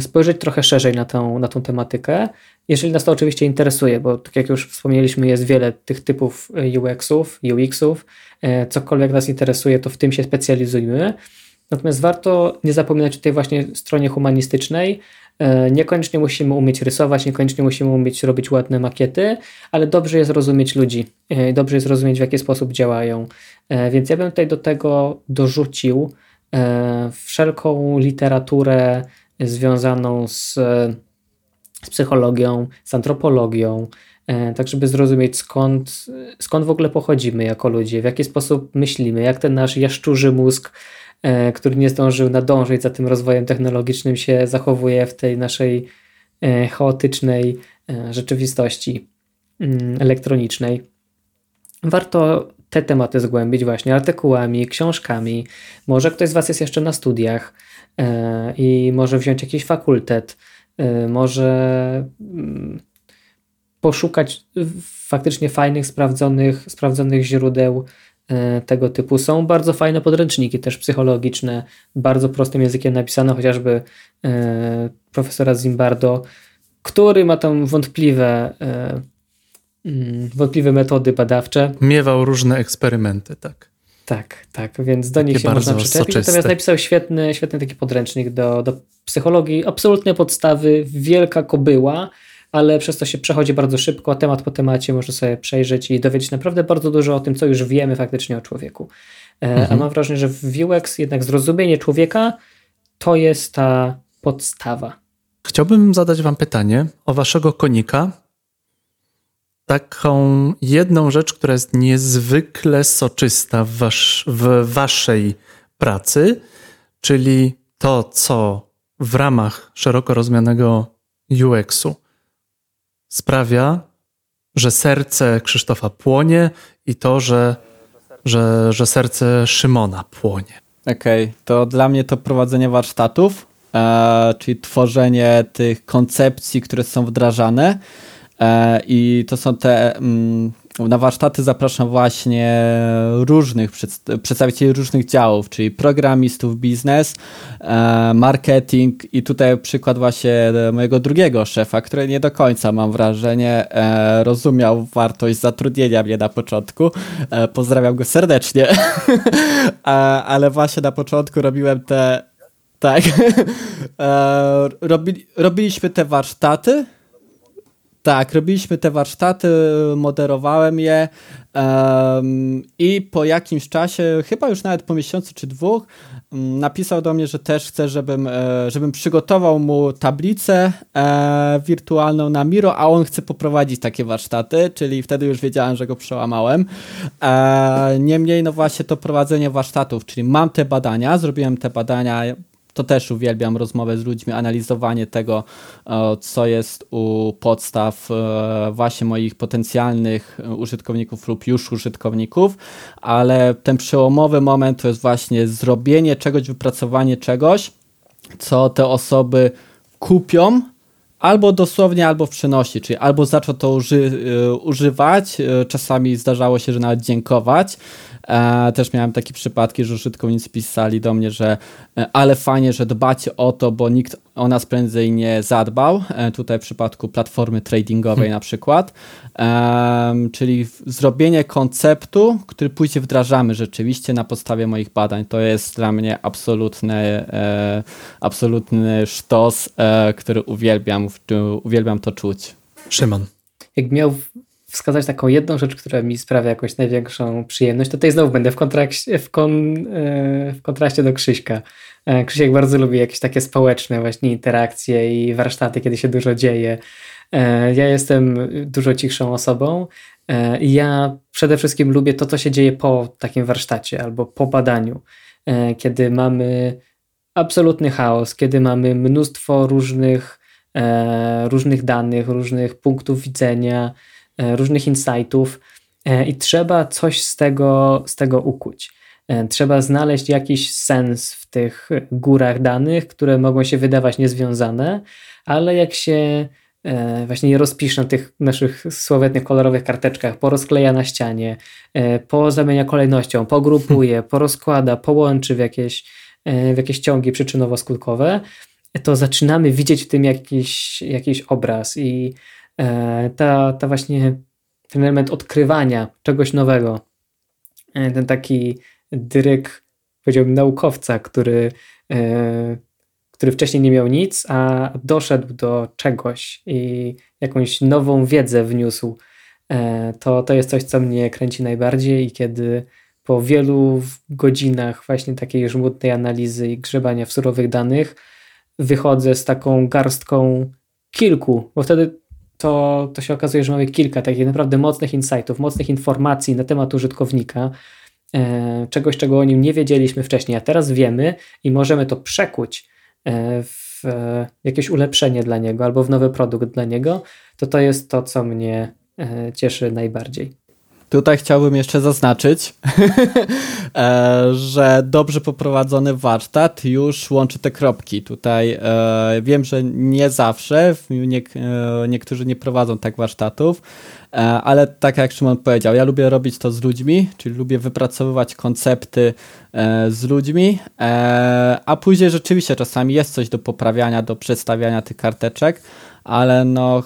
spojrzeć trochę szerzej na tą, na tą tematykę, jeżeli nas to oczywiście interesuje, bo tak jak już wspomnieliśmy, jest wiele tych typów UX-ów, UX-ów, e, cokolwiek nas interesuje, to w tym się specjalizujemy. Natomiast warto nie zapominać o tej właśnie stronie humanistycznej. E, niekoniecznie musimy umieć rysować, niekoniecznie musimy umieć robić ładne makiety, ale dobrze jest rozumieć ludzi, e, dobrze jest rozumieć, w jaki sposób działają. E, więc ja bym tutaj do tego dorzucił wszelką literaturę związaną z, z psychologią, z antropologią, tak żeby zrozumieć skąd, skąd w ogóle pochodzimy jako ludzie, w jaki sposób myślimy, jak ten nasz jaszczurzy mózg E, który nie zdążył nadążyć za tym rozwojem technologicznym, się zachowuje w tej naszej e, chaotycznej e, rzeczywistości mm, elektronicznej. Warto te tematy zgłębić właśnie artykułami, książkami. Może ktoś z Was jest jeszcze na studiach i może wziąć jakiś fakultet, może mm, poszukać faktycznie fajnych, sprawdzonych, sprawdzonych źródeł E, tego typu. Są bardzo fajne podręczniki, też psychologiczne, bardzo prostym językiem napisane, chociażby e, profesora Zimbardo, który ma tam wątpliwe, e, mm, wątpliwe metody badawcze. Miewał różne eksperymenty, tak. Tak, tak, więc do nich się można przyczepić. Natomiast napisał świetny, świetny taki podręcznik do, do psychologii, absolutne podstawy, wielka kobyła, ale przez to się przechodzi bardzo szybko, temat po temacie można sobie przejrzeć i dowiedzieć naprawdę bardzo dużo o tym, co już wiemy faktycznie o człowieku. E, mhm. A mam wrażenie, że w UX jednak zrozumienie człowieka to jest ta podstawa. Chciałbym zadać Wam pytanie o Waszego konika. Taką jedną rzecz, która jest niezwykle soczysta w, wasz, w Waszej pracy, czyli to, co w ramach szeroko rozumianego UX-u sprawia, że serce Krzysztofa płonie i to, że, że, że serce Szymona płonie. Okej, okay, to dla mnie to prowadzenie warsztatów, e, czyli tworzenie tych koncepcji, które są wdrażane. E, I to są te mm, na warsztaty zapraszam właśnie różnych przedstawicieli różnych działów, czyli programistów, biznes, e, marketing i tutaj przykład właśnie mojego drugiego szefa, który nie do końca mam wrażenie e, rozumiał wartość zatrudnienia mnie na początku. Pozdrawiam go serdecznie, ale właśnie na początku robiłem te tak. Robi, robiliśmy te warsztaty Tak, robiliśmy te warsztaty, moderowałem je um, i po jakimś czasie, chyba już nawet po miesiącu czy dwóch, um, napisał do mnie, że też chce, żebym, e, żebym przygotował mu tablicę e, wirtualną na Miro, a on chce poprowadzić takie warsztaty, czyli wtedy już wiedziałem, że go przełamałem. E, niemniej, no właśnie to prowadzenie warsztatów, czyli mam te badania, zrobiłem te badania to też uwielbiam rozmowę z ludźmi, analizowanie tego, e, co jest u podstaw e, właśnie moich potencjalnych użytkowników lub już użytkowników, ale ten przełomowy moment to jest właśnie zrobienie czegoś, wypracowanie czegoś, co te osoby kupią, albo dosłownie, albo w przenosi, czyli albo zaczął to uży, e, używać, czasami zdarzało się, że nawet dziękować, też miałem takie przypadki, że użytkownicy pisali do mnie, że e, ale fajnie, że dbacie o to, bo nikt o nas prędzej nie zadbał. E, tutaj w przypadku platformy tradingowej hmm. na przykład. czyli zrobienie konceptu, który później wdrażamy rzeczywiście na podstawie moich badań. To jest dla mnie absolutny, absolutny sztos, który uwielbiam, uwielbiam to czuć. Szymon. Jak miał wskazać taką jedną rzecz, która mi sprawia jakąś największą przyjemność, to tutaj znowu będę w, kontrakcie, w, kon, e, w kontraście do Krzyśka. E, Krzysiek bardzo lubi jakieś takie społeczne właśnie interakcje i warsztaty, kiedy się dużo dzieje. E, ja jestem dużo cichszą osobą ja przede wszystkim lubię to, co się dzieje po takim warsztacie albo po badaniu, kiedy mamy absolutny chaos, kiedy mamy mnóstwo różnych, różnych danych, różnych punktów widzenia, różnych insightów e, i trzeba coś z tego, z tego ukuć. E, trzeba znaleźć jakiś sens w tych górach danych, które mogą się wydawać niezwiązane, ale jak się właśnie je rozpisze na tych naszych słowetnych kolorowych karteczkach, porozkleja na ścianie, pozamienia kolejnością, pogrupuje, porozkłada, połączy w jakieś, w jakieś ciągi przyczynowo-skutkowe, to zaczynamy widzieć w tym jakiś, jakiś obraz i E, ta, ta właśnie ten element odkrywania czegoś nowego, e, ten taki dryk, powiedziałbym, naukowca, który, e, który wcześniej nie miał nic, a doszedł do czegoś i jakąś nową wiedzę wniósł, to, to jest coś, co mnie kręci najbardziej i kiedy po wielu godzinach właśnie takiej żmudnej analizy i grzebania w surowych danych wychodzę z taką garstką kilku, bo wtedy to, to się okazuje, że mamy kilka takich naprawdę mocnych insightów, mocnych informacji na temat użytkownika, e, czegoś, czego o nim nie wiedzieliśmy wcześniej, a teraz wiemy i możemy to przekuć e, w e, jakieś ulepszenie dla niego albo w nowy produkt dla niego, to to jest to, co mnie cieszy najbardziej. Tutaj chciałbym jeszcze zaznaczyć, e, że dobrze poprowadzony warsztat już łączy te kropki. Tutaj e, wiem, że nie zawsze, e, niektórzy nie prowadzą tak warsztatów, ale tak jak Szymon powiedział, ja lubię robić to z ludźmi, czyli lubię wypracowywać koncepty z ludźmi, a później rzeczywiście czasami jest coś do poprawiania, do przedstawiania tych karteczek, ale no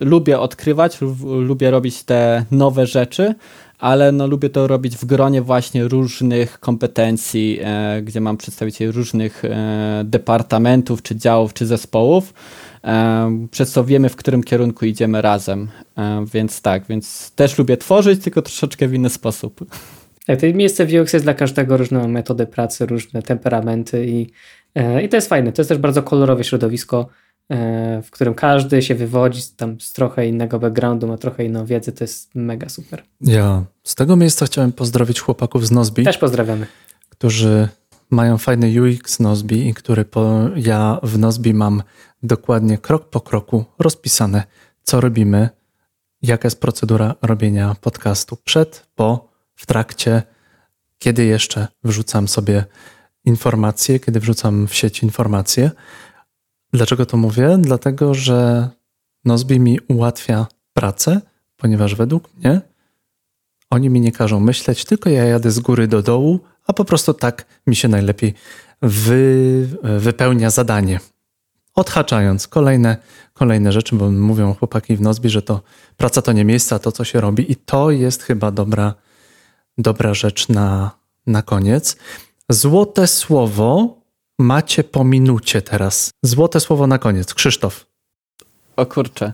lubię odkrywać, lubię robić te nowe rzeczy, ale no lubię to robić w gronie właśnie różnych kompetencji, e, gdzie mam przedstawicieli różnych e, departamentów, czy działów, czy zespołów, e, przez co wiemy, w którym kierunku idziemy razem. E, więc tak, więc też lubię tworzyć, tylko troszeczkę w inny sposób. Tak, to miejsce w UX jest dla każdego różne metody pracy, różne temperamenty i, e, i to jest fajne. To jest też bardzo kolorowe środowisko w którym każdy się wywodzi tam z trochę innego backgroundu, ma trochę inną wiedzę, to jest mega super. Ja z tego miejsca chciałem pozdrowić chłopaków z Nozbi. Też pozdrawiamy. Którzy mają fajny UX Nozbi i który po, ja w Nozbi mam dokładnie krok po kroku rozpisane, co robimy, jaka jest procedura robienia podcastu przed, po, w trakcie, kiedy jeszcze wrzucam sobie informacje, kiedy wrzucam w sieć informacje. Dlaczego to mówię? Dlatego, że Nozbi mi ułatwia pracę, ponieważ według mnie oni mi nie każą myśleć, tylko ja jadę z góry do dołu, a po prostu tak mi się najlepiej wy, wypełnia zadanie. Odhaczając kolejne, kolejne rzeczy, bo mówią chłopaki w Nozbi, że to praca to nie miejsce, a to co się robi i to jest chyba dobra, dobra rzecz na, na koniec. Złote słowo macie po minucie teraz. Złote słowo na koniec. Krzysztof. O kurczę.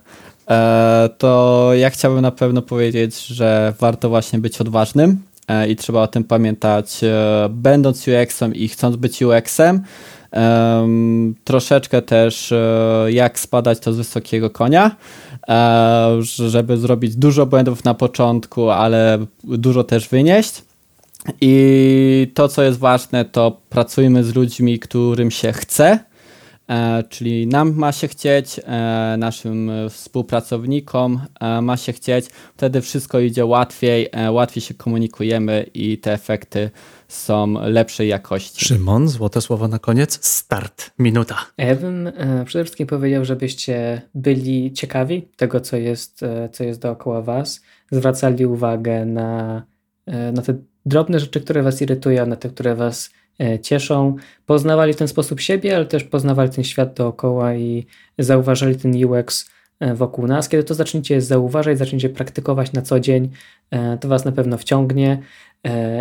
E, to ja chciałbym na pewno powiedzieć, że warto właśnie być odważnym e, i trzeba o tym pamiętać, e, będąc UX-em i chcąc być UX-em. Troszeczkę też jak spadać to z wysokiego konia, żeby zrobić dużo błędów na początku, ale dużo też wynieść. I to, co jest ważne, to pracujmy z ludźmi, którym się chce, E, czyli nam ma się chcieć, e, naszym współpracownikom e, ma się chcieć, wtedy wszystko idzie łatwiej, łatwiej się komunikujemy i te efekty są lepszej jakości. Szymon, złote słowo na koniec. Start, minuta. Ja bym przede wszystkim powiedział, żebyście byli ciekawi tego, co jest, co jest dookoła Was, zwracali uwagę na, na te drobne rzeczy, które Was irytują, na te, które Was E, cieszą, poznawali w ten sposób siebie, ale też poznawali ten świat dookoła i zauważali ten UX e, wokół nas. Kiedy to zaczniecie zauważać, zaczniecie praktykować na co dzień, e, to Was na pewno wciągnie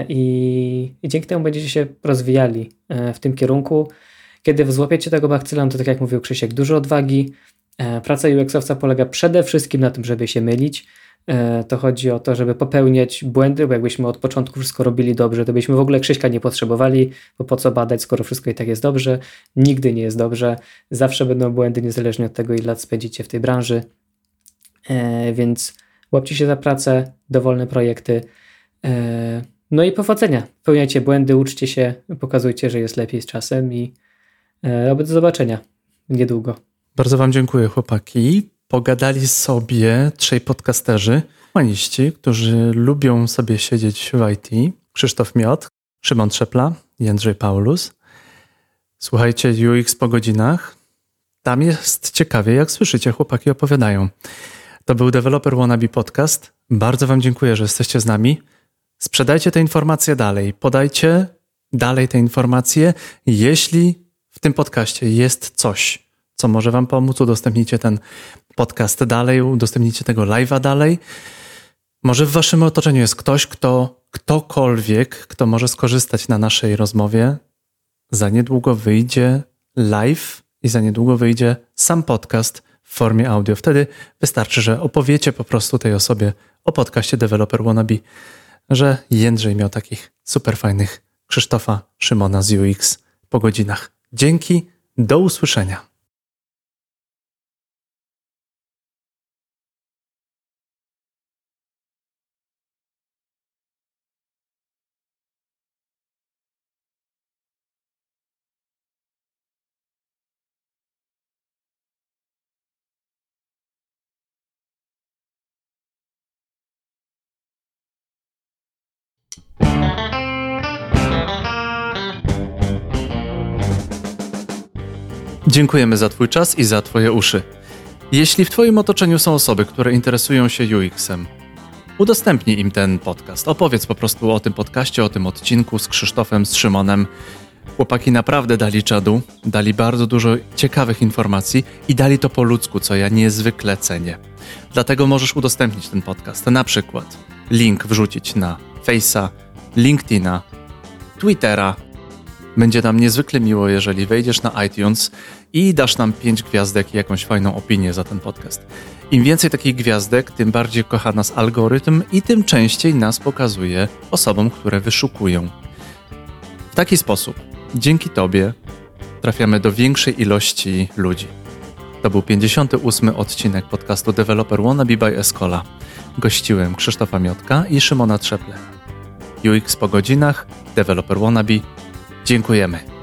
i, dzięki temu będziecie się rozwijali w tym kierunku. Kiedy złapiecie tego bakcyla, to tak jak mówił Krzysiek, dużo odwagi. Praca UX-owca polega przede wszystkim na tym, żeby się mylić, to chodzi o to, żeby popełniać błędy, bo jakbyśmy od początku wszystko robili dobrze, to byśmy w ogóle Krzyśka nie potrzebowali, bo po co badać, skoro wszystko i tak jest dobrze. Nigdy nie jest dobrze. Zawsze będą błędy, niezależnie od tego, ile lat spędzicie w tej branży. E, więc łapcie się za pracę, dowolne projekty. E, no i powodzenia. Pełniajcie błędy, uczcie się, pokazujcie, że jest lepiej z czasem i do zobaczenia niedługo. Bardzo Wam dziękuję, chłopaki pogadali sobie trzej podcasterzy, humaniści, którzy lubią sobie siedzieć w IT. Krzysztof Miot, Szymon Trzepla i Andrzej Paulus. Słuchajcie UX po godzinach. Tam jest ciekawie, jak słyszycie, chłopaki opowiadają. To był Developer Wannabe Podcast. Bardzo Wam dziękuję, że jesteście z nami. Sprzedajcie te informacje dalej. Podajcie dalej te informacje. Jeśli w tym podcaście jest coś, co może Wam pomóc, udostępnijcie ten podcast dalej, udostępnijcie tego live'a dalej. Może w Waszym otoczeniu jest ktoś, kto, ktokolwiek, kto może skorzystać na naszej rozmowie. Za niedługo wyjdzie live i za niedługo wyjdzie sam podcast w formie audio. Wtedy wystarczy, że opowiecie po prostu tej osobie o podcaście Developer Wannabe, że Jędrzej miał takich super fajnych Krzysztofa Szymona z UX po godzinach. Dzięki, do usłyszenia. Dziękujemy za Twój czas i za Twoje uszy. Jeśli w Twoim otoczeniu są osoby, które interesują się UX-em, udostępnij im ten podcast. Opowiedz po prostu o tym podcaście, o tym odcinku z Krzysztofem, z Szymonem. Chłopaki naprawdę dali czadu, dali bardzo dużo ciekawych informacji i dali to po ludzku, co ja niezwykle cenię. Dlatego możesz udostępnić ten podcast. Na przykład link wrzucić na Face'a, LinkedIna, Twittera. Będzie nam niezwykle miło, jeżeli wejdziesz na iTunes i dasz nam 5 gwiazdek i jakąś fajną opinię za ten podcast. Im więcej takich gwiazdek, tym bardziej kocha nas algorytm i tym częściej nas pokazuje osobom, które wyszukują. W taki sposób, dzięki Tobie, trafiamy do większej ilości ludzi. To był 58. odcinek podcastu Developer Wannabe by Escola. Gościłem Krzysztofa Miotka i Szymona Trzeple. UX po godzinach, Developer Wannabe. Dziękujemy.